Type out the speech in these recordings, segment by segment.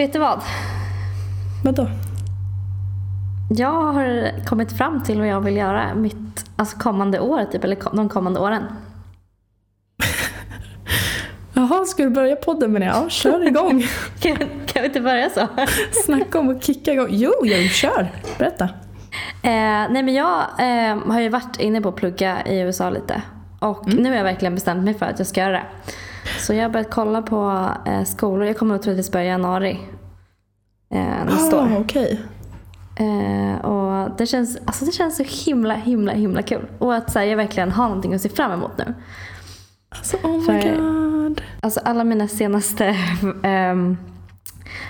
Vet du vad? Vadå? Jag har kommit fram till vad jag vill göra mitt alltså kommande år, typ, eller de kommande åren. Jaha, ska du börja podden med det? Ja, kör igång. Kan, kan vi inte börja så? Snacka om att kicka igång. Jo, jo, kör. Berätta. Eh, nej men jag eh, har ju varit inne på att plugga i USA lite. Och Mm. nu har jag verkligen bestämt mig för att jag ska göra det. Så jag har börjat kolla på eh, skolor. Jag kommer troligtvis börja i januari. Eh, nästa Ah, år. okej. Eh, och det känns, alltså det känns så himla, himla, himla kul. Och att så här, jag verkligen har någonting att se fram emot nu. Alltså, oh my För- god. Alltså alla mina senaste ehm,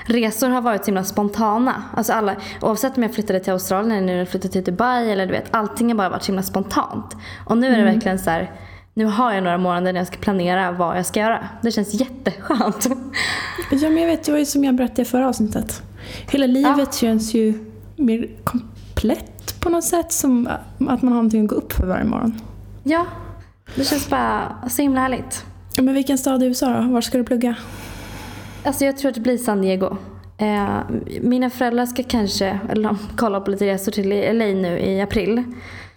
resor har varit så himla spontana. Alltså alla, oavsett om jag flyttade till Australien eller nu flyttade till Dubai eller du vet, allting har bara varit så himla spontant. Och nu är det verkligen så här, nu har jag några månader när jag ska planera vad jag ska göra. Det känns jätteskönt. Ja, men jag vet, det var ju som jag berättade i förra avsnittet. Hela livet känns ju mer komplett på något sätt. Som att man har någonting att gå upp för varje morgon. ja, det känns bara så himla härligt. Ja, Men vilken stad i USA då? Var ska du plugga? Alltså jag tror att det blir San Diego. Eh, mina föräldrar ska kanske eller, de kolla på lite resor till LA nu i april.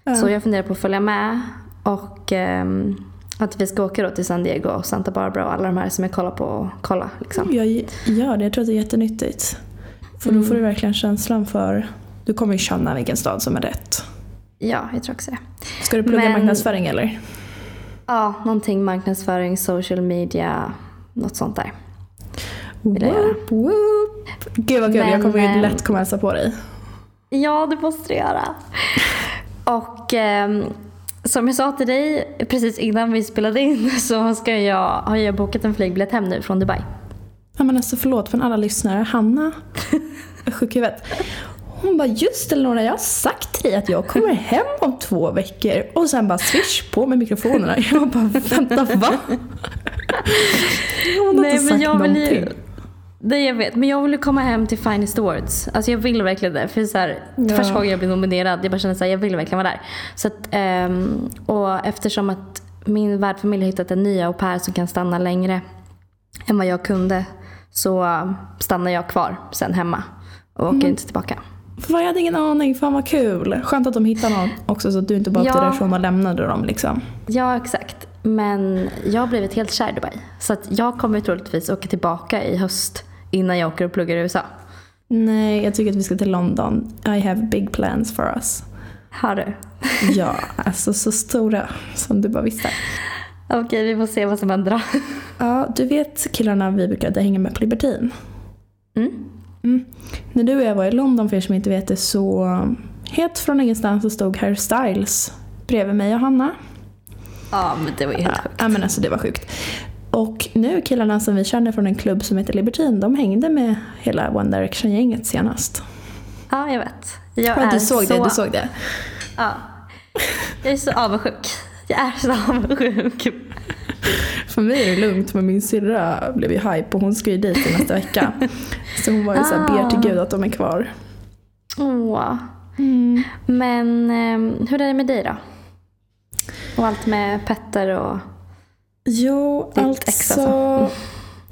Ja. Så jag funderar på att följa med. Och ehm, att vi ska åka då till San Diego och Santa Barbara och alla de här som jag kollar på och kolla. Liksom. Jag gör det. Jag tror att det är jättenyttigt. För då får du verkligen känslan för... Du kommer ju känna vilken stad som är rätt. Ja, jag tror också det. Ska du plugga Men- marknadsföring eller? Ja, någonting marknadsföring, social media, något sånt där. Vill jag göra. Gud vad kul, jag kommer ju ehm, lätt komma hälsa på dig. Ja, det måste du göra. Och ehm, som jag sa till dig precis innan vi spelade in så ska jag, har jag bokat en flygbiljett hem nu från Dubai. Ja, men alltså förlåt från alla lyssnare. Hanna sjuk huvudet. Hon bara, just Lorna, jag har sagt till dig att jag kommer hem om två veckor. Och sen bara swish på med mikrofonerna. Jag bara, vänta va? Hon har inte sagt jag vill ju, det jag vet, men jag vill ju komma hem till Finest Awards. Alltså jag vill verkligen det. För så här, Ja. Första gången jag blev nominerad, jag bara kände att jag vill verkligen vara där. Så att, ehm, och eftersom att min värdfamilj har hittat en ny au pair som kan stanna längre än vad jag kunde så um, stannar jag kvar sen hemma och Mm. åker inte tillbaka. För jag hade ingen aning, fan vad kul. Skönt att de hittade någon också så att du inte bara åkte Ja. därifrån och lämnade dem liksom. Ja, exakt. Men jag har blivit helt kär i Dubai. Så att jag kommer troligtvis åka tillbaka i höst innan jag åker och pluggar i USA. Nej, jag tycker att vi ska till London. I have big plans for us. Har du? Ja, alltså så stora som du bara visste. Okej, vi får se vad som händer. Ja, du vet killarna vi brukade hänga med på Libertin? Mm. Mm. När du och jag var i London, för er som inte vet det, så helt från ingenstans så stod Harry Styles bredvid mig och Hanna. Ja, men det var ju helt sjukt. Ja, men alltså det var sjukt. Och nu killarna som vi känner från en klubb som heter Libertin, de hängde med hela One Direction-gänget senast. Ja, jag vet. Jag Ja, du såg så... det, du såg det. Ja. Jag är så avundsjuk. Jag är så avundsjuk. För mig är det lugnt, men min syrra blev ju hype och hon ska ju dit i nästa vecka. Så hon var ju såhär, ber till gud att de är kvar. Åh. Men eh, hur är det med dig då? Och allt med Petter och... Jo, Ditt alltså. ex alltså.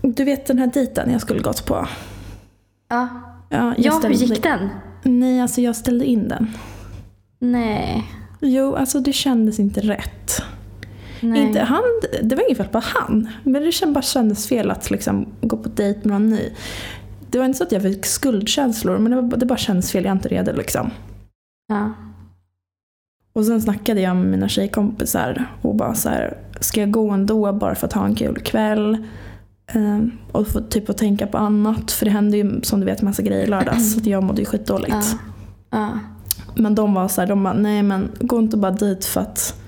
Du vet den här dejten jag skulle gått på? Ja, Ja, jag ja hur gick den? Nej, alltså jag ställde in den. Nej. Jo, alltså det kändes inte rätt. Nej. Inte han, det var inget fel på han, men det känd- bara kändes fel att liksom gå på dejt med någon ny. Det var inte så att jag fick skuldkänslor, men det, var, det bara kändes fel. Jag är inte redo liksom. Ja. Och sen snackade jag med mina tjejkompisar och bara så här, ska jag gå ändå bara för att ha en kul kväll? Ehm, och få typ att tänka på annat, för det hände ju som du vet massa grejer i lördags, så jag mådde ju skitdåligt. Ja. Ja. Men de var så här, de bara, nej men gå inte bara dit för att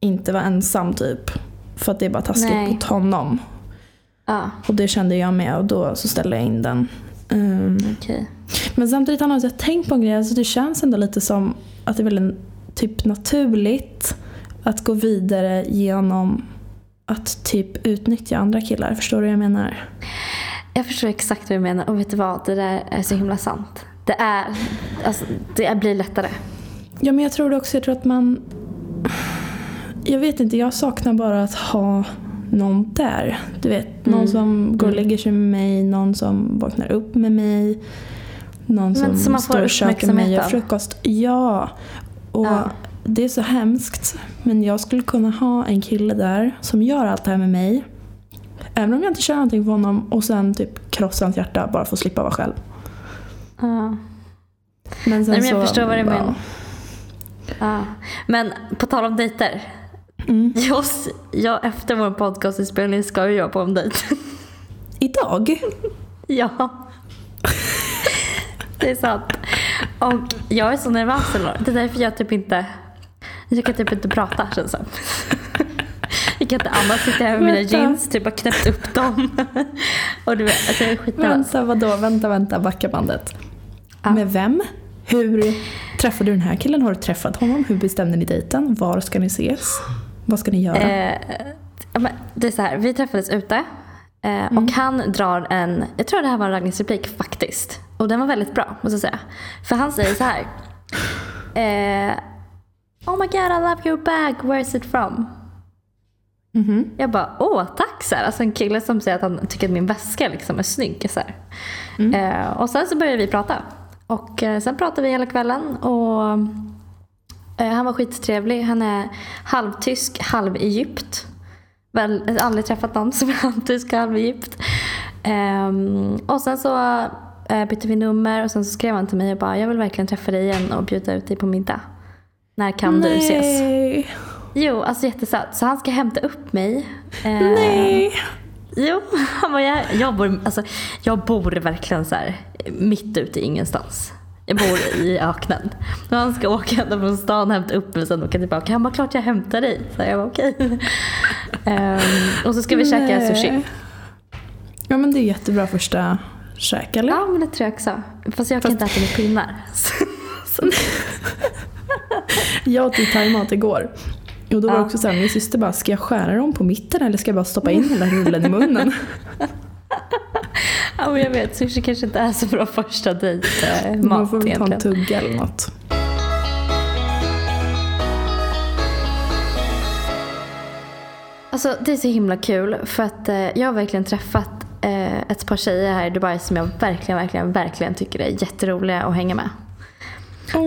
inte vara ensam typ. För att det är bara taskigt Nej. mot honom. Ja. Och det kände jag med och då så ställde jag in den. Ehm, Okej. men samtidigt har jag tänkt på en grej, alltså det känns ändå lite som att det är väldigt typ naturligt att gå vidare genom att typ utnyttja andra killar. Förstår du vad jag menar? Jag förstår exakt vad du menar och vet du vad? Det där är så himla sant. Det är... Alltså, det blir lättare. Ja men jag tror det också, jag tror att man... Jag vet inte, jag saknar bara att ha någon där. Du vet, någon Mm. som går och Mm. lägger sig med mig, någon som vaknar upp med mig. Någon som, som står och käkar med mig och frukost. Ja. Och Ja. Det är så hemskt. Men jag skulle kunna ha en kille där som gör allt det här med mig. Även om jag inte känner någonting för honom och sen typ krossa hans hjärta bara för att slippa vara själv. Ja. Men sen Nej, men jag så, förstår vad du ja. menar. Ja. Men på tal om dejter. Mm. Jag, jag, efter vår podcastinspelning ska ju jag på en dejt. Idag? ja. Det är sant. Och jag är så nervös. Det är därför jag typ inte... Jag kan typ inte prata känns det. Jag kan inte andas. Sitter här med mina Vänta. jeans, typ har knäppt upp dem. Och du vet, alltså jag är skitnervös. Vänta, vadå? Vänta, vänta. Backa bandet. Ja. Med vem? Hur träffade du den här killen? Har du träffat honom? Hur bestämde ni dejten? Var ska ni ses? Vad ska ni göra? Eh, det är så här, vi träffades ute. Eh, Mm. Och han drar en, jag tror det här var en raggningsreplik faktiskt. Och den var väldigt bra måste jag säga. För han säger så här. Eh, oh my god I love your bag, where's it from? Mhm. Jag bara, åh tack så här. Alltså en kille som säger att han tycker att min väska liksom är snygg. Så. Mm. Eh, och sen så började vi prata. Och eh, sen pratade vi hela kvällen. Och eh, han var skittrevlig. Han är halvtysk, halv Egypt. Väl, jag har aldrig träffat någon som är halvtysk, halv Egypt. Ehm, och sen så eh, bytte vi nummer och sen så skrev han till mig och bara, jag vill verkligen träffa dig igen och bjuda ut dig på middag. När kan du ses? Nej. Jo, alltså jättesött. Så han ska hämta upp mig. Eh, Nej. Jo, han bara, jag, jag, bor, alltså, jag bor verkligen så här mitt ute i ingenstans. Jag bor i öknen. Och han ska åka ända från stan och hämta upp mig och sen åka tillbaka. Han bara, klart jag hämtar dig. Så jag bara, okej. Ehm, och så ska vi käka Nej. sushi. Ja men det är jättebra första käk eller? Ja, men det tror jag också. Fast jag kan inte äta med pinnar. Så, Jag åt ju thaimat igår. Och då var det också såhär, min syster bara, ska jag skära dem på mitten eller ska jag bara stoppa in hela rullen i munnen? ja, men jag vet, sushi kanske inte är så bra första dejtmat Man får väl ta en tugga eller något. Alltså det är så himla kul för att eh, jag har verkligen träffat eh, ett par tjejer här i Dubai som jag verkligen, verkligen, verkligen tycker är jätteroliga att hänga med.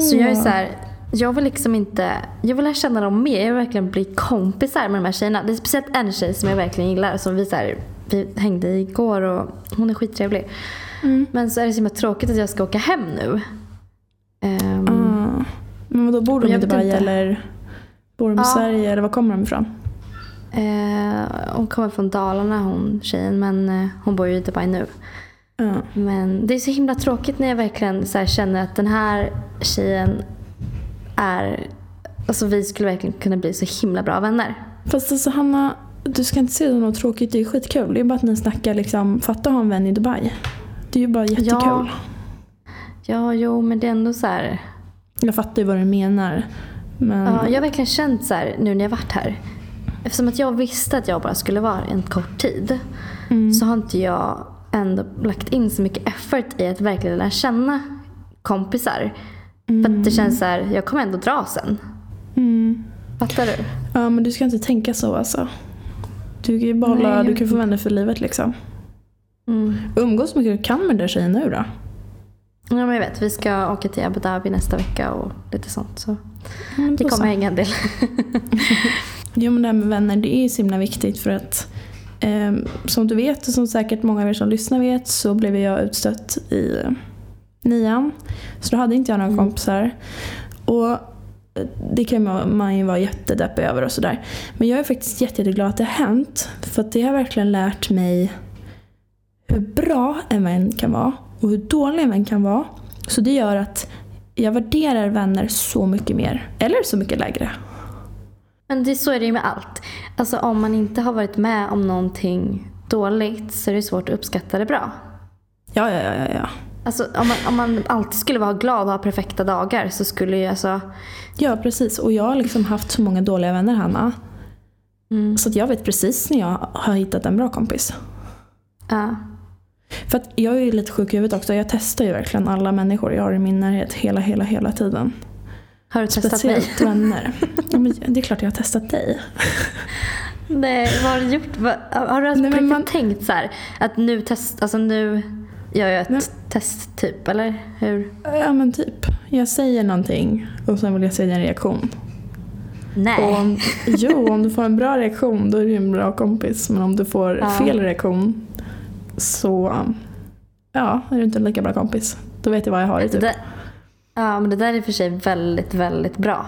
Så jag är så här, jag vill liksom inte, jag vill lära känna dem mer. Jag vill verkligen bli kompisar med de här tjejerna. Det är speciellt en tjej som jag verkligen gillar som vi så här, vi hängde igår och hon är skittrevlig. Mm. Men så är det så himla tråkigt att jag ska åka hem nu. Ehm, Ah. Men då bor de inte. eller bor de i Ja. Sverige eller var kommer de ifrån? eh, hon kommer från Dalarna hon tjejen men eh, hon bor ju i Dubai nu. Ja. Men det är så himla tråkigt när jag verkligen så här känner att den här tjejen är... Alltså vi skulle verkligen kunna bli så himla bra vänner. Fast alltså Hanna, du ska inte se det som något tråkigt, det är skitkul. Det är bara att ni snackar liksom, fatta att ha en vän i Dubai. Det är ju bara jättekul. Ja. Ja, jo, men det är ändå så här... Jag fattar ju vad du menar. Men Ja, jag har verkligen känt så här nu när jag varit här. Eftersom att jag visste att jag bara skulle vara en kort tid. Mm. Så har inte jag ändå lagt in så mycket effort i att verkligen lära känna kompisar. För att det känns så här, jag kommer ändå dra sen. Mm. Fattar du? Ja men du ska inte tänka så alltså. Du kan ju behålla, Nej, du kan få vänner för livet liksom. Mm. Umgås så mycket du kan med den där tjejen nu då. Ja, men jag vet. Vi ska åka till Abu Dhabi nästa vecka och lite sånt. Så Mm, det då så. kommer hänga en del. Jo men det här med vänner det är ju så himla viktigt för att eh, som du vet och som säkert många av er som lyssnar vet så blev jag utstött i nian. Så då hade inte jag några Mm. kompisar. Och eh, det kan man ju vara jättedeppig över och sådär. Men jag är faktiskt jätte, jätteglad att det har hänt. För det har verkligen lärt mig hur bra en vän kan vara och hur dålig en vän kan vara. Så det gör att jag värderar vänner så mycket mer. Eller så mycket lägre. Men det, så är det ju med allt. Alltså om man inte har varit med om någonting dåligt så är det svårt att uppskatta det bra. Ja, ja, ja, ja. Alltså om man, om man alltid skulle vara glad och ha perfekta dagar så skulle ju alltså... Ja, precis. Och jag har liksom haft så många dåliga vänner, Hanna. Mm, Så att jag vet precis när jag har hittat en bra kompis. ja. För att jag är ju lite sjuk i huvudet också. Jag testar ju verkligen alla människor jag har i min närhet hela, hela, hela tiden. Har du testat mig? Speciellt vänner. Ja, det är klart jag har testat dig. Nej, vad har du gjort? Har du alltså Nej, man- tänkt så här att nu test, alltså nu gör jag ett Nej. test typ, eller hur? Ja men typ. Jag säger någonting och sen vill jag se din reaktion. Nej. Och om, jo, om du får en bra reaktion då är du en bra kompis. Men om du får Ja. fel reaktion så ja, är du inte en lika bra kompis. Då vet jag vad jag har i typ. det, ja, men det där är i och för sig väldigt, väldigt bra.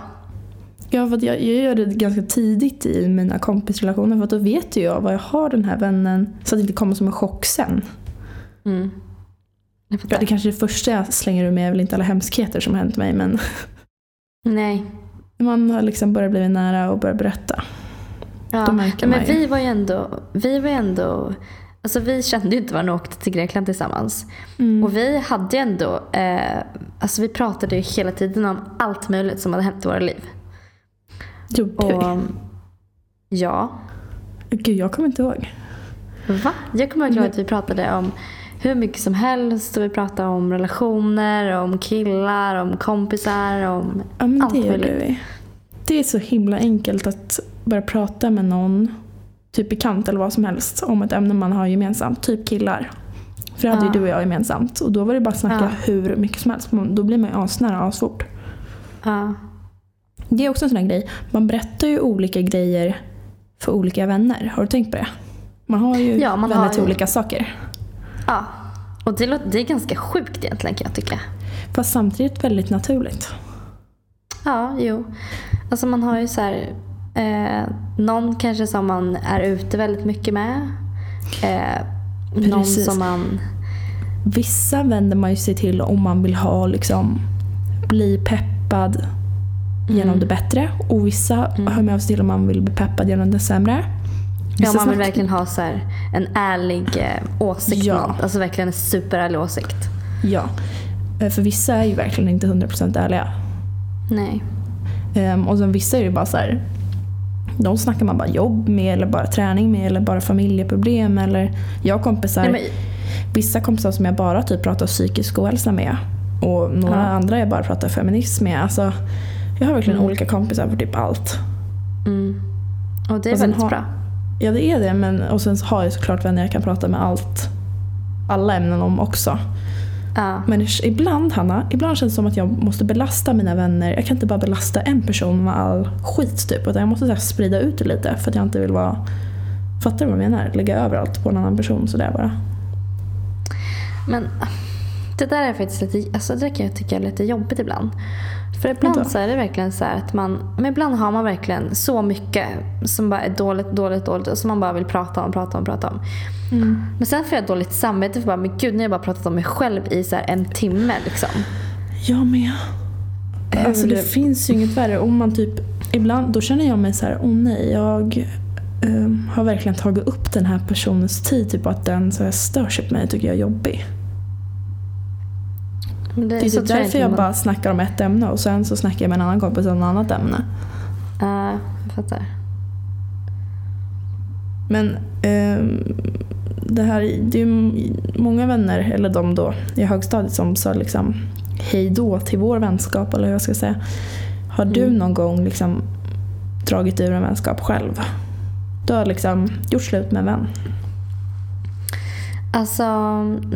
Ja, för jag, jag gör det ganska tidigt i mina kompisrelationer för då vet ju jag vad jag har den här vännen så att det inte kommer som en chock sen. Mm. Ja, det kanske är det första jag slänger ur mig är väl inte alla hemskheter som har hänt mig men Nej. man har liksom börjat bli nära och börjat berätta. Ja. Men man ju. vi var ju ändå, vi var ju ändå, alltså vi kände ju inte varandra och åkte till Grekland tillsammans. Mm. Och vi hade ju ändå, eh, alltså vi pratade ju hela tiden om allt möjligt som hade hänt i våra liv. Gjorde vi? Och ja, Gud, jag kommer inte ihåg. va? Jag kommer ihåg att vi pratade om hur mycket som helst och vi pratade om relationer, om killar, om kompisar, om Ja, men Allt det möjligt. vi. Det är så himla enkelt att börja prata med någon, typ bekant eller vad som helst, om ett ämne man har gemensamt. Typ killar. För det hade Ja. ju du och jag gemensamt. Och då var det bara att snacka Ja. hur mycket som helst. Då blir man ju asnära asfort. ja, Det är också en sån här grej. Man berättar ju olika grejer för olika vänner. Har du tänkt på det? Man har ju Ja, man vänner har till ju- olika saker. Ja. Och det, låter, det är ganska sjukt egentligen kan jag tycka. Fast samtidigt väldigt naturligt. Ja, jo. Alltså man har ju så här, eh, någon kanske som man är ute väldigt mycket med. Eh, någon som man... Vissa vänder man ju sig till om man vill ha liksom bli peppad genom Mm. det bättre. Och vissa hör med sig till om man vill bli peppad genom det sämre. Ja, man vill verkligen ha så här, en ärlig eh, åsikt. Ja. Alltså verkligen en superärlig åsikt. Ja. Eh, För vissa är ju verkligen inte 100% ärliga. Nej. Ehm, och sen vissa är ju bara så här. De snackar man bara jobb med eller bara träning med eller bara familjeproblem. Eller jag har kompisar, Nej, vissa kompisar som jag bara typ pratar psykisk ohälsa med. Och några Ja. andra jag bara pratar feminism med. Alltså, jag har verkligen Mm. olika kompisar för typ allt. mm. Och det är Och väldigt har- bra. Ja det är det, men och sen har jag såklart vänner jag kan prata med allt. Alla ämnen om också. Ja. Men ibland Hanna, ibland känns det som att jag måste belasta mina vänner. Jag kan inte bara belasta en person med all skit typ. Utan jag måste så här, sprida ut det lite för att jag inte vill vara... Fattar du vad jag menar? Lägga över allt på en annan person sådär bara. Men det där är faktiskt lite, alltså det kan jag tycka är lite jobbigt ibland. För ibland så är det verkligen så här att man, men ibland har man verkligen så mycket som bara är dåligt, dåligt, dåligt och som man bara vill prata om, prata om, prata om. Men sen får jag dåligt samvete för bara, men gud, nu har jag bara pratat om mig själv i så här en timme liksom. Jag med. Alltså det finns ju inget värre. Om man typ, ibland, då känner jag mig så här, åh nej, jag ehm, har verkligen tagit upp den här personens tid. Typ att den så här, stör sig på mig tycker jag är jobbig. Men Det är så typ tror därför jag man- bara snackar om ett ämne och sen så snackar jag med en annan kompis om ett annat ämne. Ja, jag fattar. Men ehm, det här, det är ju många vänner, eller de då i högstadiet som sa liksom hej då till vår vänskap eller hur jag ska säga. Har du Mm. någon gång liksom dragit ur en vänskap själv? Du har liksom gjort slut med en vän. Alltså,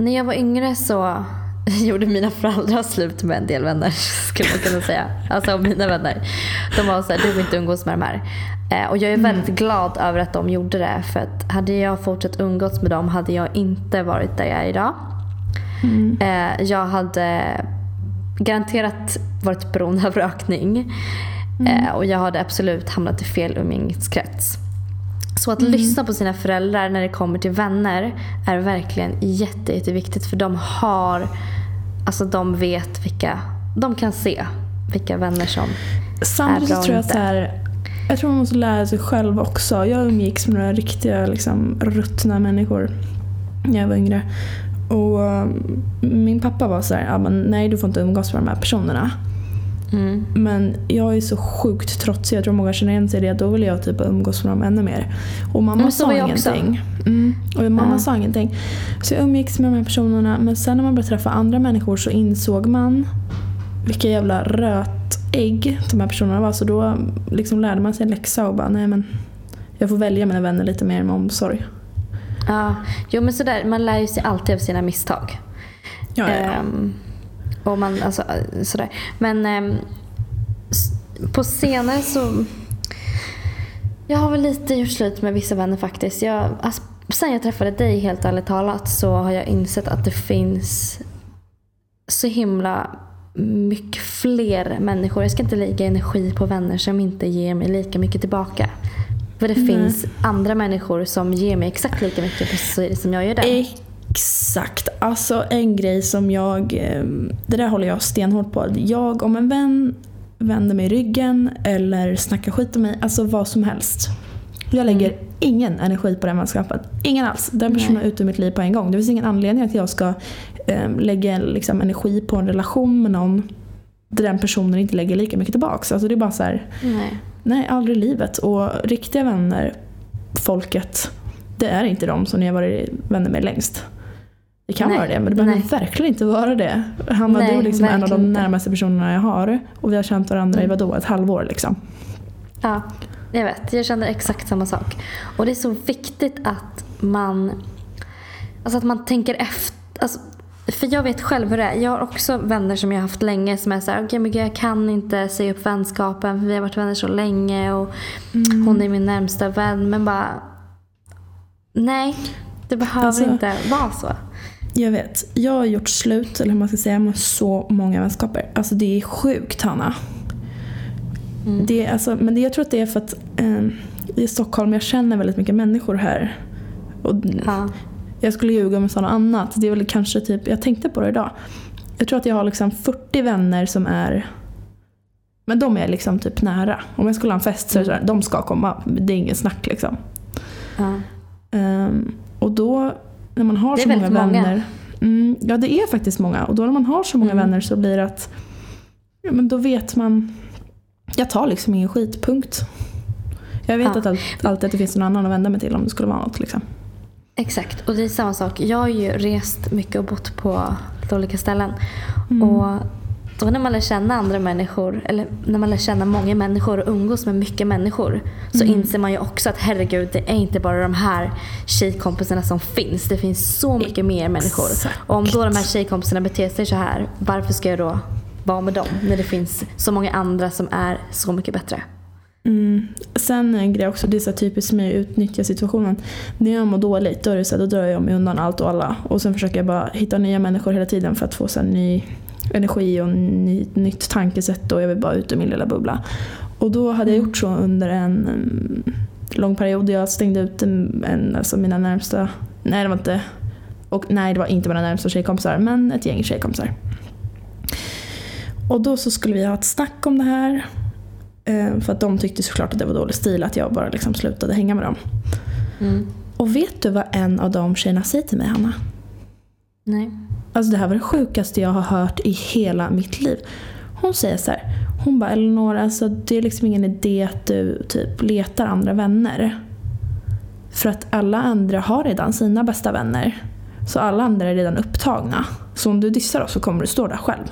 när jag var yngre så gjorde mina föräldrar slut med en del vänner, skulle man kunna säga. Alltså mina vänner. De var så här, du vill inte umgås med de här. Eh, och jag är väldigt glad över att de gjorde det. För att hade jag fortsatt umgås med dem hade jag inte varit där jag är idag. Eh, jag hade garanterat varit beroende av rökning. Eh, och jag hade absolut hamnat i fel umgängeskrets. Så att lyssna på sina föräldrar när det kommer till vänner är verkligen jätte, jätteviktigt. För de har, alltså de vet vilka, de kan se vilka vänner som Samtidigt Är bra tror jag att så här, jag tror man måste lära sig själv också. Jag umgicks med några riktiga liksom, ruttna människor när jag var yngre. Och um, min pappa var så här, ja, men nej du får inte umgås med de här personerna. Mm. Men jag är så sjukt trotsig, jag tror många känner igen sig i det. Då vill jag typ umgås med dem ännu mer. Och mamma Men sa ingenting. Mm. Och mamma Ja. sa ingenting. Så jag umgicks med de här personerna. Men sen när man började träffa andra människor så insåg man vilka jävla rötägg de här personerna var. Så då liksom lärde man sig en läxa och bara, nej men jag får välja mina vänner lite mer med omsorg. Ja, jo men sådär, man lär ju sig alltid av sina misstag. Ja, ja, ja. Ehm, och man, alltså, sådär. Men s- på senare så... Jag har väl lite gjort slut med vissa vänner faktiskt. Jag, alltså, sen jag träffade dig helt ärligt talat så har jag insett att det finns så himla mycket fler människor. Jag ska inte lägga energi på vänner som inte ger mig lika mycket tillbaka. För det Nej. finns andra människor som ger mig exakt lika mycket precis som jag gör det. Exakt. Alltså en grej som jag... eh, Det där håller jag stenhårt på. Jag, om en vän vänder mig ryggen eller snackar skit om mig, alltså vad som helst. Jag lägger ingen energi på den vänskapen. Ingen alls. Den personen är ute ur mitt liv på en gång. Det finns ingen anledning att jag ska eh, lägga liksom, energi på en relation med någon där den personen inte lägger lika mycket tillbaks. Alltså det är bara så här, Nej. Nej, aldrig i livet. Och riktiga vänner, folket, det är inte de som ni har varit vänner med längst. Det kan Nej, vara det, men det behöver nej. verkligen inte vara det. Hanna, Nej, du liksom en av de närmaste personerna jag har. Och vi har känt varandra i Mm. vadå, ett halvår liksom. Ja, jag vet. Jag känner exakt samma sak. Och det är så viktigt att man, alltså att man tänker efter. Alltså, för jag vet själv hur det är. Jag har också vänner som jag har haft länge som är så här, okej men gud, jag kan inte säga upp vänskapen för vi har varit vänner så länge och hon är min närmsta vän. Men bara, nej. Det behöver Alltså- inte vara så. Jag vet, jag har gjort slut, eller hur man ska säga, med så många vänskaper. Alltså det är sjukt Hanna. Mm. Det är, alltså, men det, jag tror att det är för att eh, i Stockholm, jag känner väldigt mycket människor här. Och Ja. Jag skulle ljuga om jag sa något annat. Det är väl kanske typ, jag tänkte på det idag. Jag tror att jag har liksom 40 vänner som är men de är liksom typ nära. Om jag skulle ha en fest så är det Mm. såhär, de ska komma. Det är inget snack liksom. Ja. Ehm, och då när man har så många. vänner. Mm, ja det är faktiskt många. Och då när man har så många Mm. vänner så blir det att ja, men då vet man. Jag tar liksom ingen skit, punkt. Jag vet Ja. att allt, alltid att det finns någon annan att vända mig till om det skulle vara något. Liksom. Exakt, och det är samma sak. Jag har ju rest mycket och bott på lite olika ställen. Mm. Och då när man lär känna andra människor, eller när man lär känna många människor och umgås med mycket människor så Mm. inser man ju också att herregud, det är inte bara de här tjejkompisarna som finns. Det finns så mycket mer människor. Exakt. Och om då de här tjejkompisarna beter sig så här, varför ska jag då vara med dem? När det finns så många andra som är så mycket bättre. Mm. Sen en grej också, det är så typiskt mig att utnyttja situationen. När jag mår dåligt då, är det så här, då drar jag mig undan allt och alla. Och sen försöker jag bara hitta nya människor hela tiden för att få så här, ny energi och ny, nytt tankesätt och jag vill bara ut ur min lilla bubbla. Och då hade jag gjort så under en mm, lång period. Jag stängde ut en, en, alltså mina närmsta, nej det var inte, och nej det var inte mina närmsta tjejkompisar men ett gäng tjejkompisar. Och då så skulle vi ha ett snack om det här. Eh, För att de tyckte såklart att det var dålig stil att jag bara liksom slutade hänga med dem. Mm. Och vet du vad en av de tjejerna säger till mig Hanna? Nej. Alltså det här var det sjukaste jag har hört i hela mitt liv. Hon säger så här. Hon bara Elinor, alltså det är liksom ingen idé att du typ letar andra vänner. För att alla andra har redan sina bästa vänner. Så alla andra är redan upptagna. Så om du dissar oss så kommer du stå där själv.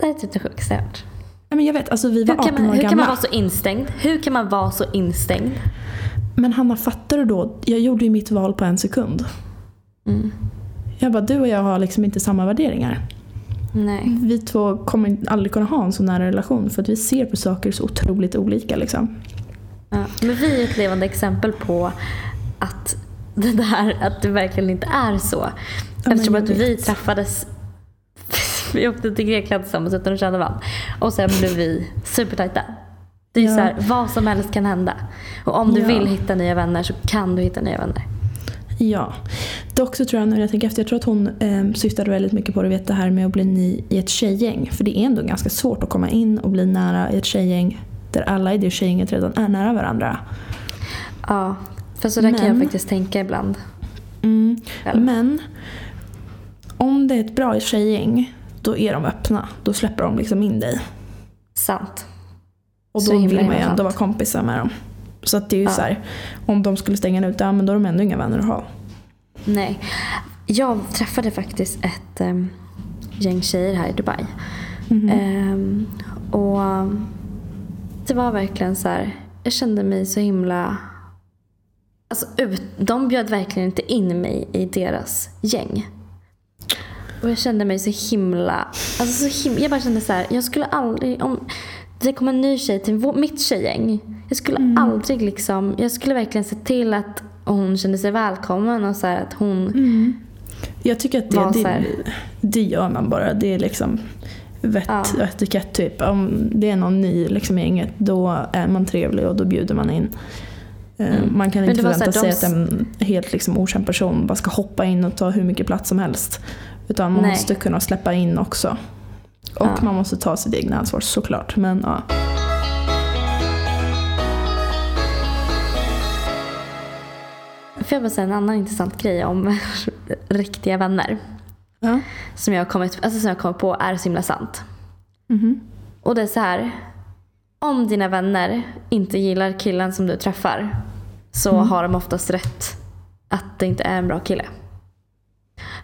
Det är typ det sjukaste jag hört. Men jag vet, alltså vi var Hur kan, 18 man, år hur kan man gamla. vara så instängd? Hur kan man vara så instängd? Men Hanna, fattar du då? Jag gjorde ju mitt val på en sekund. Mm. Jag bara, du och jag har liksom inte samma värderingar. Nej. Vi två kommer aldrig kunna ha en sån nära relation för att vi ser på saker så otroligt olika. Liksom. Ja. Men vi är ett levande exempel på att det där, att det verkligen inte är så. Eftersom att vi träffades vi åkte till Grekland tillsammans utan att känna varandra. Och sen blev vi supertajta. Det är Ja. så här, vad som helst kan hända. Och om du Ja. vill hitta nya vänner så kan du hitta nya vänner. Ja. Dock så tror jag, när jag tänker efter, jag tror att hon eh, syftade väldigt mycket på det, vet, det här med att bli ny i ett tjejgäng. För det är ändå ganska svårt att komma in och bli nära i ett tjejgäng där alla i det tjejgänget redan är nära varandra. Ja, för så där kan jag Men- faktiskt tänka ibland. Mm. Men om det är ett bra tjejgäng, då är de öppna. Då släpper de liksom in dig. Sant. Och då vill man ju ändå sant. vara kompisar med dem. Så att det är ju Ja. så här, om de skulle stänga en ute, ja men då är de ändå inga vänner att ha. Nej. Jag träffade faktiskt ett um, gäng tjejer här i Dubai. Mhm. Ehm, och det var verkligen så här. jag kände mig så himla... Alltså, ut, de bjöd verkligen inte in mig i deras gäng. Och jag kände mig så himla... Alltså så himla jag bara kände så här, jag skulle aldrig... Om det kom en ny tjej till mitt tjejgäng. Jag skulle Mm. aldrig liksom... Jag skulle verkligen se till att hon kände sig välkommen och så här, att hon... Mm. Jag tycker att det, det, det gör man bara. Det är liksom vett, Ja. etikett typ. Om det är någon ny liksom, i gänget då är man trevlig och då bjuder man in. Eh, Mm. Man kan inte förvänta sig här, att en helt liksom, okänd person bara ska hoppa in och ta hur mycket plats som helst. Utan man Nej. måste kunna släppa in också. Och Ja. man måste ta sitt egna ansvar såklart. Men ja. Får jag bara säga en annan intressant grej om riktiga vänner. ja. Som jag har kommit, alltså som jag kommit på är så himla sant. Mhm. Och det är så här. Om dina vänner inte gillar killen som du träffar så Mm. har de oftast rätt att det inte är en bra kille.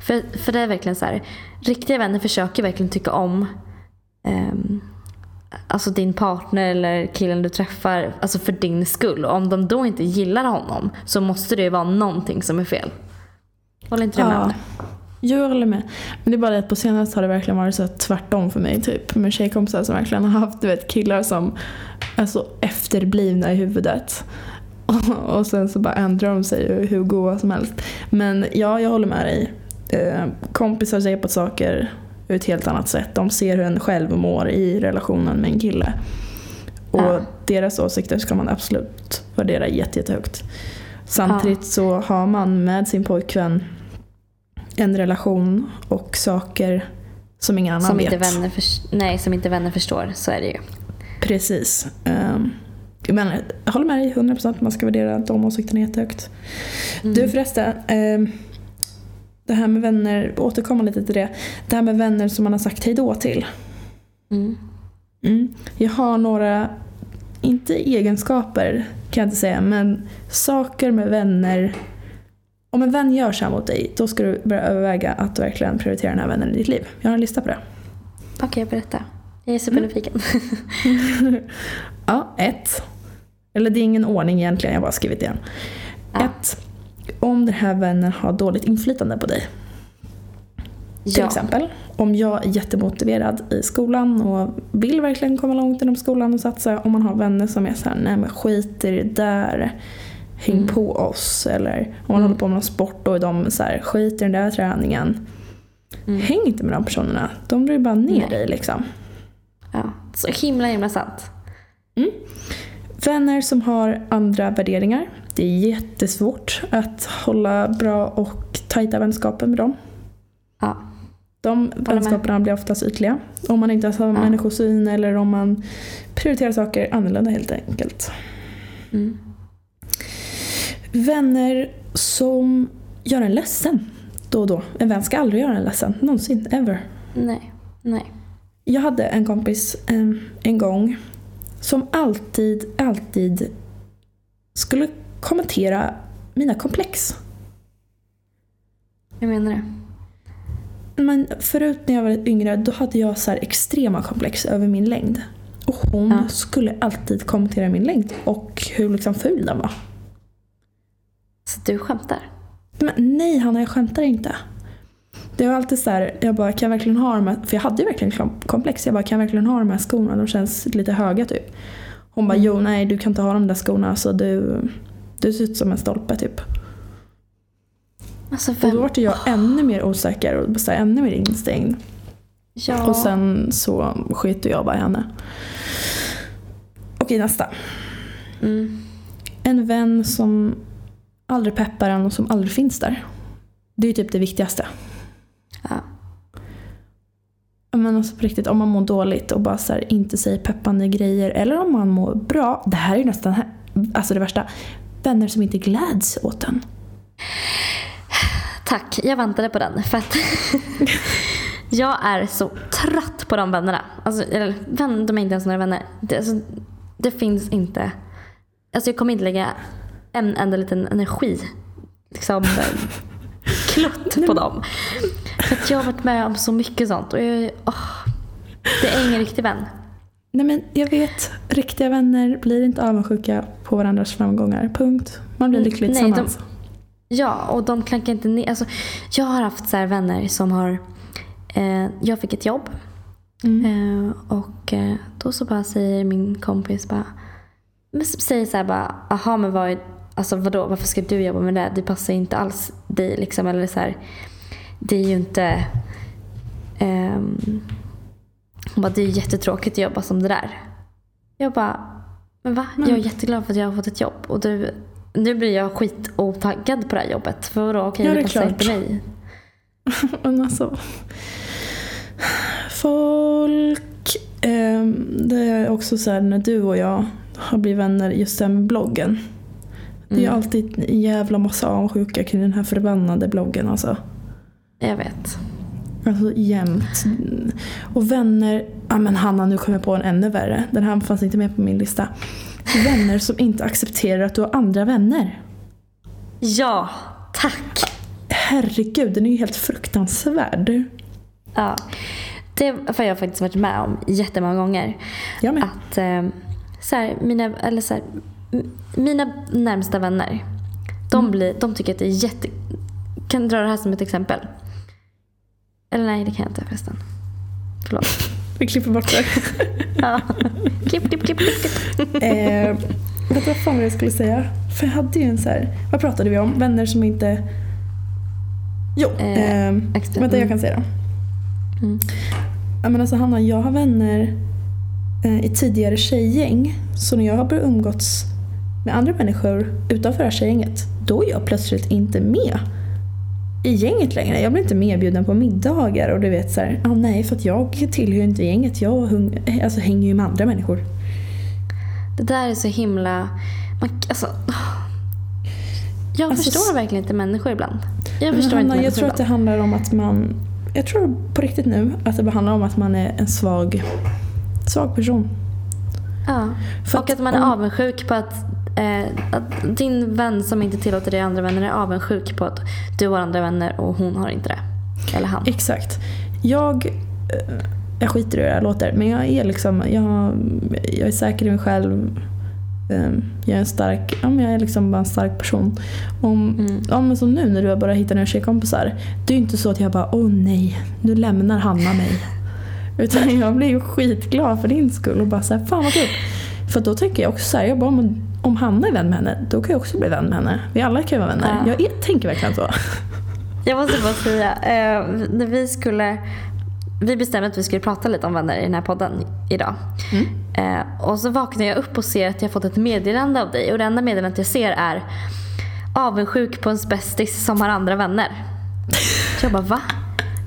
För, för det är verkligen så här. Riktiga vänner försöker verkligen tycka om ehm, alltså din partner eller killen du träffar alltså för din skull. Och om de då inte gillar honom så måste det ju vara någonting som är fel. Håller inte du med om det? Jo, jag håller med. Men det är bara det att på senaste har det verkligen varit så tvärtom för mig. Typ. Med tjejkompisar som verkligen har haft du vet, killar som är så efterblivna i huvudet. Och, och sen så bara ändrar de sig hur goa som helst. Men ja, jag håller med dig. Eh, kompisar ser på saker ur ett helt annat sätt. De ser hur en själv mår i relationen med en kille. Och Ja. deras åsikter ska man absolut värdera jätte, jättehögt. Samtidigt så har man med sin pojkvän en relation och saker som ingen annan Som vet. inte, vänner förs- nej, som inte vänner förstår. Så är det ju. Precis. Um, men jag håller med dig 100% man ska värdera de åsikterna jättehögt. Mm. Du förresten, ehm, det här med vänner, återkomma lite till det. Det här med vänner som man har sagt hejdå till. Mm. Mm. Jag har några, inte egenskaper kan jag inte säga, men saker med vänner. Om en vän gör så här mot dig, då ska du börja överväga att verkligen prioritera den här vännen i ditt liv. Jag har en lista på det. Okej, berätta. Jag är supernyfiken. Ja, ett. Eller det är ingen ordning egentligen, jag har bara skrivit igen. Ja. Ett. Om den här vännen har dåligt inflytande på dig. Till ja. exempel, om jag är jättemotiverad i skolan och vill verkligen komma långt inom skolan och satsa. Om man har vänner som är såhär, nej men skit i det där. Häng Mm. på oss. Eller om man Mm. håller på med någon sport och de så här, skit i den där träningen. Mm. Häng inte med de personerna. De drar ju bara ner Nej. dig liksom. ja. Så himla himla sant. Vänner som har andra värderingar. Det är jättesvårt att hålla bra och tajta vänskaper med dem. Ja. De vänskaperna blir oftast ytliga. Om man inte har samma Ja. människosyn eller om man prioriterar saker annorlunda helt enkelt. Mm. Vänner som gör en ledsen då och då. En vän ska aldrig göra en ledsen. Någonsin. Ever. Nej. Nej. Jag hade en kompis eh, en gång som alltid, alltid skulle kommentera mina komplex. Jag menar det. Men förut när jag var yngre då hade jag så här extrema komplex över min längd. Och hon Ja. skulle alltid kommentera min längd och hur liksom ful den var. Så du skämtar? Men nej Hanna, jag skämtar inte. Det var alltid så här, jag bara kan jag verkligen ha de här, för jag hade ju verkligen kom- komplex. Jag bara kan jag verkligen ha de här skorna? De känns lite höga typ. Hon bara jo nej du kan inte ha de där skorna så du, du ser ut som en stolpe typ. Alltså Och då vart jag ännu mer osäker och så här, ännu mer instängd. Ja. Och sen så skiter jag bara i henne. Okej nästa. Mm. En vän som aldrig peppar en och som aldrig finns där. Det är ju typ det viktigaste. Ja. Men alltså på riktigt, om man mår dåligt och bara så här, inte säger peppande grejer. Eller om man mår bra. Det här är ju nästan alltså det värsta. Vänner som inte gläds åt en. Tack, jag väntade på den. För att jag är så trött på de vännerna. Alltså, eller, vän, de är inte ens några vänner. Det, alltså, det finns inte. Alltså, jag kommer inte lägga en enda liten energi. Liksom, klutt på dem. För att jag har varit med om så mycket sånt. Och jag, åh, det är ingen riktig vän. Nej men jag vet, riktiga vänner blir inte avundsjuka på varandras framgångar. Punkt. Man blir Mm, lycklig nej, tillsammans. Ja, och de klankar inte ner. Alltså, jag har haft så här vänner som har... Eh, jag fick ett jobb Mm. eh, och eh, då så bara säger min kompis bara... Säger så här bara, aha men vad alltså vadå, varför ska du jobba med det? Det passar inte alls dig liksom. Eller så här, det är ju inte... ehm, hon bara, det är jättetråkigt att jobba som det där. Jag bara, men va? Jag är jätteglad för att jag har fått ett jobb. Och du, nu blir jag skitotaggad på det här jobbet. För vadå, okej Ja, det passar inte mig. Men alltså, folk... ehm, det är också så här när du och jag har blivit vänner just det här med bloggen. Det är Mm. alltid en jävla massa avundsjuka kring den här förbannade bloggen alltså. Jag vet. Alltså jämt. Och vänner, ja men Hanna nu kommer jag på en ännu värre. Den här fanns inte med på min lista. Vänner som inte accepterar att du har andra vänner. Ja, tack. Herregud, den är ju helt fruktansvärd. Ja. Det har jag faktiskt varit med om jättemånga gånger. Jag med. Att eh, så här, mina, eller så här, mina närmsta vänner, de, blir, de tycker att det är jätte... Kan dra det här som ett exempel? Eller nej, det kan jag inte förresten. Förlåt. Vi klipper bort det. Ja. klipp, klipp, klipp, klipp, klipp. eh, vet vad fan jag skulle säga? För jag hade ju en så här, vad pratade vi om? Vänner som inte... Jo, Eh, eh, vänta jag kan säga det. Mm. Ja, men alltså Hanna, jag har vänner eh, i tidigare tjejgäng. Så när jag har börjat umgåtts med andra människor utanför det här tjejgänget, då är jag plötsligt inte med i gänget längre. Jag blir inte medbjuden på middagar och du vet så här, ah, nej för att jag tillhör inte gänget. Jag hung- alltså, hänger ju med andra människor. Det där är så himla... Man, alltså, jag Alltså, förstår verkligen inte människor ibland. Jag förstår Hanna, inte jag människor tror att det handlar om att man, jag tror på riktigt nu att det handlar om att man är en svag, svag person. Ja. För och att man är om- avundsjuk på att, eh, att din vän som inte tillåter dig andra vänner är avundsjuk på att du har andra vänner och hon har inte det. Eller han. Exakt. Jag, eh, jag skiter i hur det här låter, men jag är liksom, jag, jag är säker i mig själv. Eh, Jag är en stark, ja, men jag är liksom bara en stark person. Om, Mm. ja, men som nu när du har börjat hitta nya tjejkompisar. Det är ju inte så att jag bara, åh nej, nu lämnar Hanna mig. Utan jag blir ju skitglad för din skull och bara såhär, fan vad kul. För då tänker jag också såhär, jag bara, om, om Hanna är vän med henne, då kan jag också bli vän med henne. Vi alla kan ju vara vänner. Ja. Jag är, tänker verkligen så. Jag måste bara säga, eh, när vi skulle vi bestämde att vi skulle prata lite om vänner i den här podden idag. Mm. Eh, och så vaknar jag upp och ser att jag fått ett meddelande av dig. Och det enda meddelandet jag ser är avundsjuk på ens bästis som har andra vänner. Så jag bara va?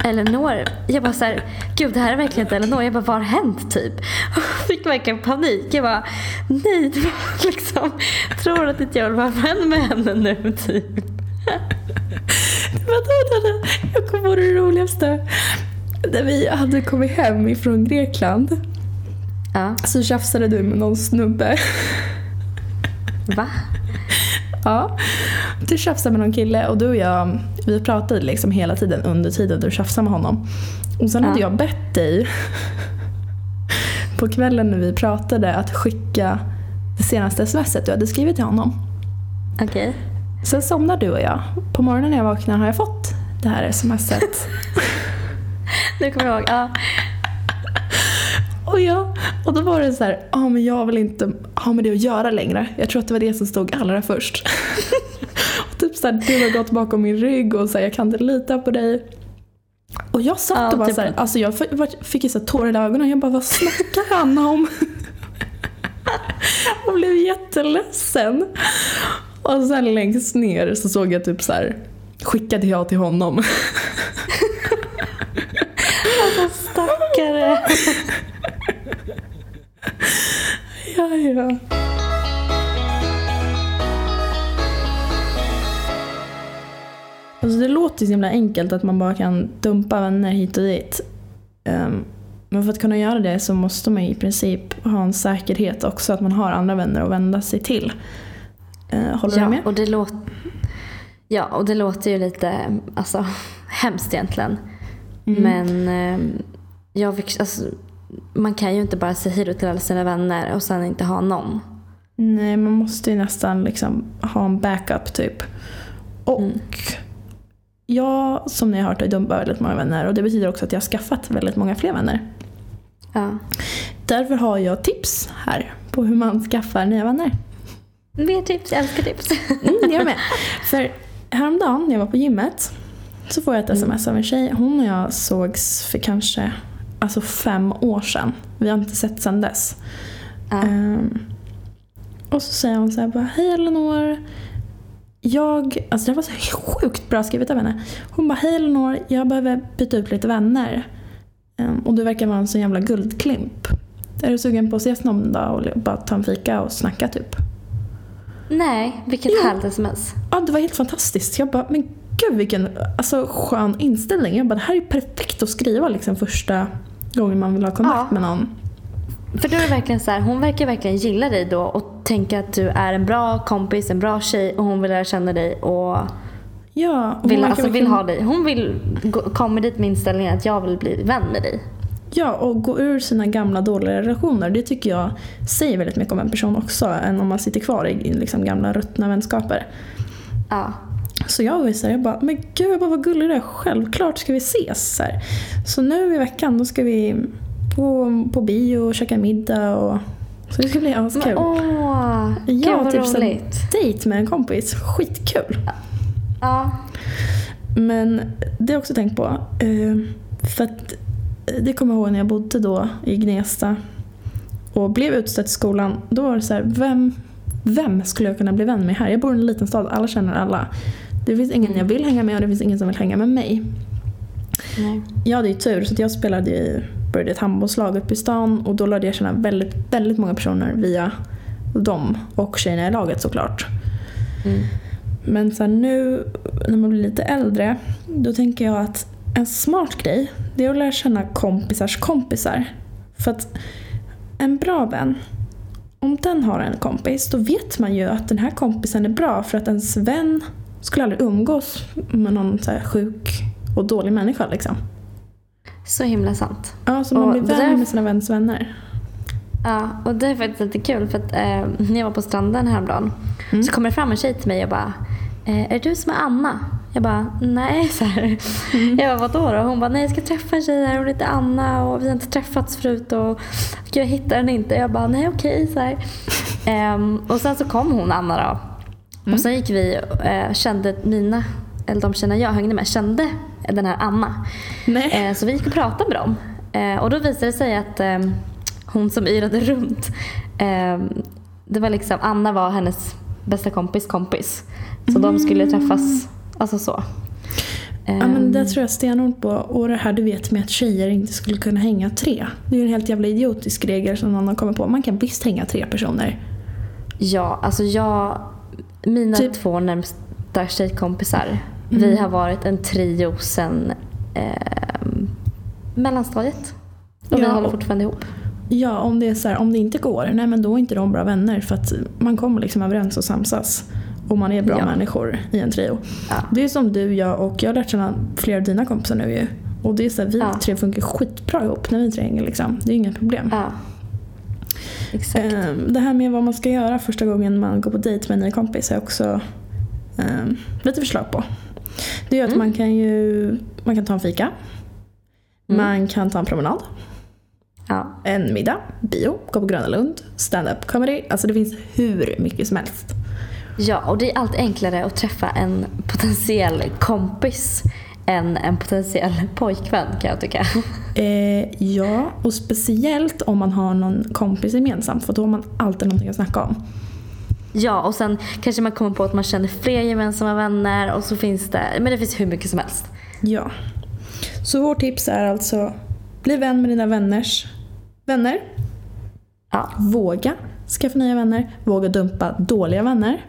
Elinor? Jag bara så här, gud det här är verkligen inte Elinor. Jag bara vad har hänt typ? Och fick verkligen panik. Jag bara nej, det var liksom, tror att inte jag vill vara vän med henne nu typ. Jag kom på det roligaste. När vi hade kommit hem ifrån Grekland Ja, så tjafsade du med någon snubbe. va? Ja. Du tjafsade med någon kille och du och jag vi pratade liksom hela tiden under tiden du tjafsade med honom. Och sen Ja. hade jag bett dig på kvällen när vi pratade att skicka det senaste smset du hade skrivit till honom. Okej. Sen somnar du och jag. På morgonen när jag vaknar har jag fått det här smset. Nu kommer jag ihåg. Ja. Och, jag, och då var det så här, ja men jag vill inte ha med det att göra längre. Jag tror att det var det som stod allra först. så här, du har gått bakom min rygg och så här, jag kan inte lita på dig. Och jag satt Ja, och bara typ- så här, alltså jag fick, fick ju så här tårar i ögonen. Jag bara, vad snackar han om? och blev jätteledsen. Och sen längst ner så såg jag typ så här, skickade jag till honom. Alltså stackare. ja, ja. Alltså det låter så himla enkelt att man bara kan dumpa vänner hit och dit. Ehm, men för att kunna göra det så måste man i princip ha en säkerhet också att man har andra vänner att vända sig till. Uh, håller du Ja, med? och det låter... Ja, och det låter ju lite alltså, hemskt egentligen. Mm. Men eh, jag fick, alltså, man kan ju inte bara säga hej då till alla sina vänner och sen inte ha någon. Nej, man måste ju nästan liksom ha en backup typ. Och Mm. Jag, som ni har hört, har dumpat väldigt många vänner och det betyder också att jag har skaffat väldigt många fler vänner. Ja. Därför har jag tips här på hur man skaffar nya vänner. Mer tips, jag älskar tips. Mm, jag med. För häromdagen när jag var på gymmet så får jag ett sms av en tjej. Hon och jag sågs för kanske alltså fem år sedan. Vi har inte sett sedan dess. Ja. Ehm, och så säger hon så här bara, hej Elinor. Jag, alltså det var så sjukt bra skrivet av henne. Hon bara, hej Elinor, jag behöver byta ut lite vänner. Ehm, och du verkar vara en sån jävla guldklimp. Är du sugen på att ses någon dag och bara ta en fika och snacka typ? Nej, vilket Ja. härligt sms. Ja, det var helt fantastiskt. Jag bara, men gud vilken alltså, skön inställning. Jag bara, det här är perfekt att skriva liksom första gången man vill ha kontakt Ja. med någon. För då är det verkligen så här, hon verkar verkligen gilla dig då och tänka att du är en bra kompis, en bra tjej och hon vill lära känna dig och Ja, hon vill, alltså, vill ha dig. Hon vill gå, kommer dit med inställningen att jag vill bli vän med dig. Ja, och gå ur sina gamla dåliga relationer. Det tycker jag säger väldigt mycket om en person också. Än om man sitter kvar i liksom, gamla ruttna vänskaper. Ja. Så jag var ju jag bara, men gud vad gullig du är. Självklart ska vi ses. Så, så nu i veckan då ska vi på, på bio och käka middag. Och, så det ska bli askul. Åh, gud Ja, vad typ roligt. Dejt med en kompis. Skitkul. Ja. Men det har jag också tänkt på. eh, För att eh, det kommer jag ihåg när jag bodde då i Gnesta och blev utstött i skolan. Då var det så här, vem, vem skulle jag kunna bli vän med här? Jag bor i en liten stad, alla känner alla. Det finns ingen jag vill hänga med och det finns ingen som vill hänga med mig. Nej. Jag hade ju tur så att jag spelade i, började ett handbollslag uppe i stan och då lärde jag känna väldigt, väldigt många personer via dem och tjejerna i laget såklart. Mm. Men så nu när man blir lite äldre, då tänker jag att en smart grej, det är att lära känna kompisars kompisar. För att en bra vän, om den har en kompis, då vet man ju att den här kompisen är bra för att ens vän skulle aldrig umgås med någon så här sjuk och dålig människa. Liksom. Så himla sant. Ja, så man Och blir vän där- med sina väns vänner. Ja, och det är faktiskt lite kul för att eh, när jag var på stranden häromdagen Mm. så kommer det fram en tjej till mig och bara eh, Är det du som är Anna? Jag bara nej så här. Mm. Jag bara vadå då? Hon bara nej jag ska träffa en tjej här, hon heter Anna och vi har inte träffats förut och jag hittar henne inte. Jag bara nej okej så här. Ehm, och sen så kom hon Anna då. Mm. Och sen gick vi eh, kände mina, eller de tjejerna jag hängde med kände den här Anna. Eh, så vi gick och pratade med dem. Eh, och då visade det sig att eh, hon som yrade runt, eh, det var liksom, Anna var hennes bästa kompis kompis. Så de skulle träffas, alltså så. Ja, men det tror jag stenhårt på. Och det här du vet med att tjejer inte skulle kunna hänga tre. Det är ju en helt jävla idiotisk regel som någon har kommit på. Man kan visst hänga tre personer. Ja, alltså jag, mina Typ- två närmsta tjejkompisar, vi har varit en trio sen eh, mellanstadiet. Och vi Ja, håller och- fortfarande ihop. Ja, om det, är så här, om det inte går, nej men då är inte de bra vänner. För att man kommer liksom överens och samsas. Och man är bra Ja. människor i en trio. Ja. Det är som du, jag och jag har lärt känna flera av dina kompisar nu ju. Och det är så här, vi Ja. tre funkar skitbra ihop när vi tre hänger liksom. Det är inga problem. Ja. Exakt. Ehm, Det här med vad man ska göra första gången man går på dejt med en ny kompis jag också ehm, lite förslag på. Det ju att Mm. man kan ju man kan ta en fika. Mm. Man kan ta en promenad. Ja. En middag, bio, gå på Gröna Lund, stand-up comedy. Alltså det finns hur mycket som helst. Ja, och det är alltid enklare att träffa en potentiell kompis än en potentiell pojkvän kan jag tycka. Eh, ja, och speciellt om man har någon kompis gemensamt för då har man alltid någonting att snacka om. Ja, och sen kanske man kommer på att man känner fler gemensamma vänner och så finns det, men det finns hur mycket som helst. Ja. Så vårt tips är alltså, bli vän med dina vänners vänner. Ja, Våga skaffa nya vänner. Våga dumpa dåliga vänner.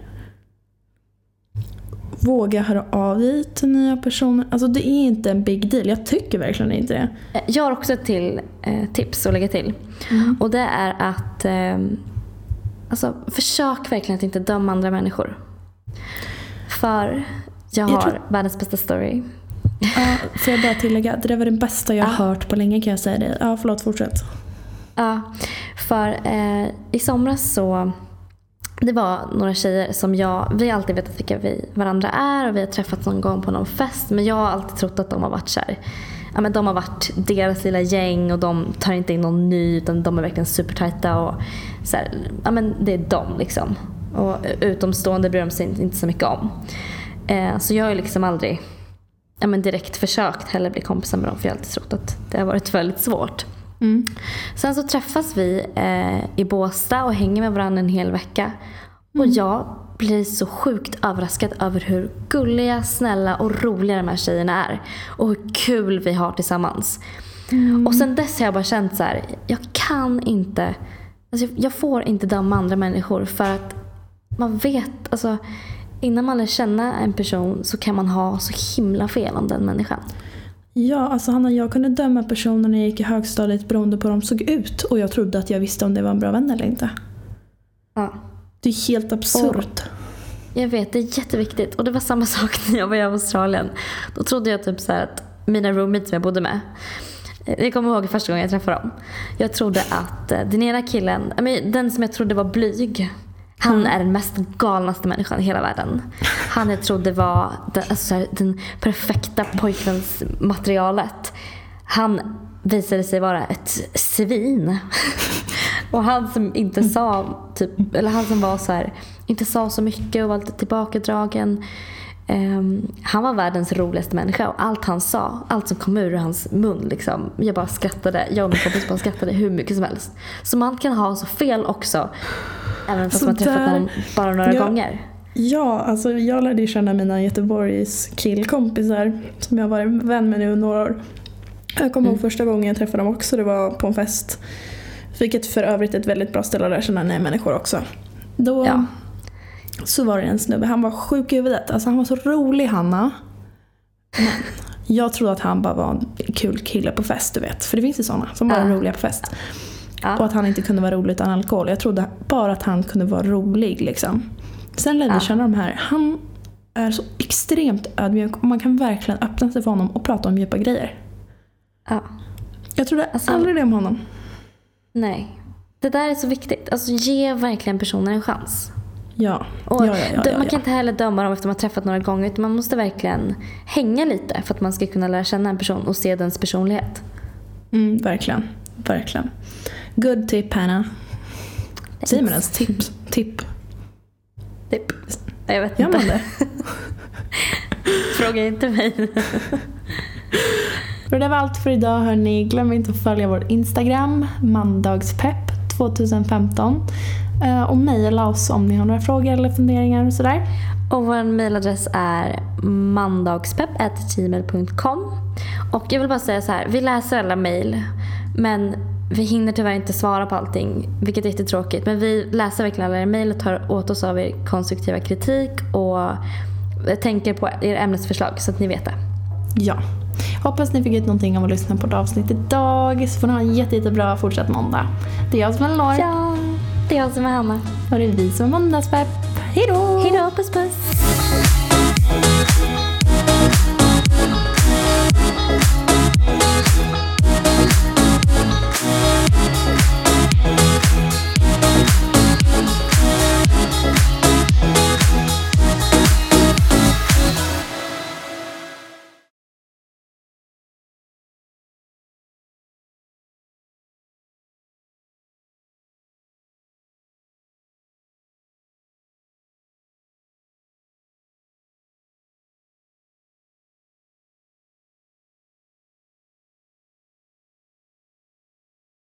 Våga höra av dig till nya personer. Alltså det är inte en big deal. Jag tycker verkligen inte det. Eh, jag har också ett till eh, tips att lägga till. Och det är att eh, alltså, försök verkligen att inte döma andra människor. För jag Jag har tror- världens bästa story. Ja, får jag bara tillägga, det där var det bästa jag har Ja. hört på länge kan jag säga det. Ja, förlåt, fortsätt. Ja, för eh, i somras så det var några tjejer som jag, vi har alltid vetat vilka vi varandra är och vi har träffats någon gång på någon fest men jag har alltid trott att de har varit så här, ja, men de har varit deras lilla gäng och de tar inte in någon ny utan de är verkligen supertajta och så här, ja, men det är de liksom. Och utomstående bryr de sig inte så mycket om. Eh, så jag har ju liksom aldrig ja, men direkt försökt heller bli kompisar med dem för jag har alltid trott att det har varit väldigt svårt. Mm. Sen så träffas vi eh, i Båstad och hänger med varandra en hel vecka. Och jag blir så sjukt överraskad över hur gulliga, snälla och roliga de här tjejerna är. Och hur kul vi har tillsammans. Och sen dess har jag bara känt så här, jag kan inte, alltså jag får inte döma andra människor för att man vet, alltså innan man lär känna en person så kan man ha så himla fel om den människan. Ja, alltså Hanna, jag kunde döma personer när jag gick i högstadiet beroende på hur de såg ut. Och jag trodde att jag visste om det var en bra vän eller inte. Ja. Det är helt absurt. Jag vet, det är jätteviktigt. Och det var samma sak när jag var i Australien. Då trodde jag typ så att mina roommates som jag bodde med. Jag kommer ihåg första gången jag träffade dem. Jag trodde att eh, den ena killen, den som jag trodde var blyg. Han är den mest galnaste människan i hela världen. Han jag trodde var den, alltså, den perfekta pojkvänsmaterialet. Han visade sig vara ett svin. Och han som inte sa, typ, eller han som var så här, inte sa så mycket och var lite tillbakadragen. ehm, han var världens roligaste människa och allt han sa, allt som kom ur hans mun, liksom, jag bara skrattade. Jag och min kompis bara skrattade hur mycket som helst. Så man kan ha så fel också, även fast Så man träffat honom bara några Ja. gånger. Ja, alltså jag lärde ju känna mina Göteborgs killkompisar som jag varit vän med nu några år. Jag kommer ihåg första gången jag träffade dem också, det var på en fest. Vilket för övrigt är ett väldigt bra ställe att lära känna nya människor också. Då Ja. så var det en snubbe, han var sjuk i huvudet. Alltså han var så rolig Hanna. Men jag trodde att han bara var en kul kille på fest, du vet. För det finns ju sådana som bara är Ja. roliga på fest. Ja. Och att han inte kunde vara rolig utan alkohol. Jag trodde bara att han kunde vara rolig liksom. Sen lärde jag Ja. känna de här. Han är så extremt ödmjuk och man kan verkligen öppna sig för honom och prata om djupa grejer. Ja. Jag trodde Alltså- aldrig det om honom. Nej. Det där är så viktigt. Alltså ge verkligen personer en chans. Ja. Och ja, ja, ja, man kan inte heller döma dem efter man har träffat några gånger utan man måste verkligen hänga lite för att man ska kunna lära känna en person och se dens personlighet. Mm, verkligen. Verkligen. Good tip Hanna. Säger man ens tips? Tipp? Typ. Jag vet Gör inte. man det? Fråga inte mig. Och det var allt för idag hörni. Glöm inte att följa vår Instagram, mandagspepp 2015. Eh, Och mejla oss om ni har några frågor eller funderingar och sådär. Och vår mailadress är mandagspepp.gmail.com Och jag vill bara säga så här, vi läser alla mejl men vi hinner tyvärr inte svara på allting, vilket är jättetråkigt. Men vi läser verkligen alla era mejl och tar åt oss av er konstruktiva kritik och tänker på era ämnesförslag så att ni vet det. Ja. Hoppas ni fick ut någonting av att lyssna på ett avsnitt idag. Så får ni ha en jätte, jättebra fortsatt måndag. Det är jag som är Elinor. Ja, det är jag som är Hanna. Och det är vi som är Måndagspepp. Hej då! Hej då, puss puss!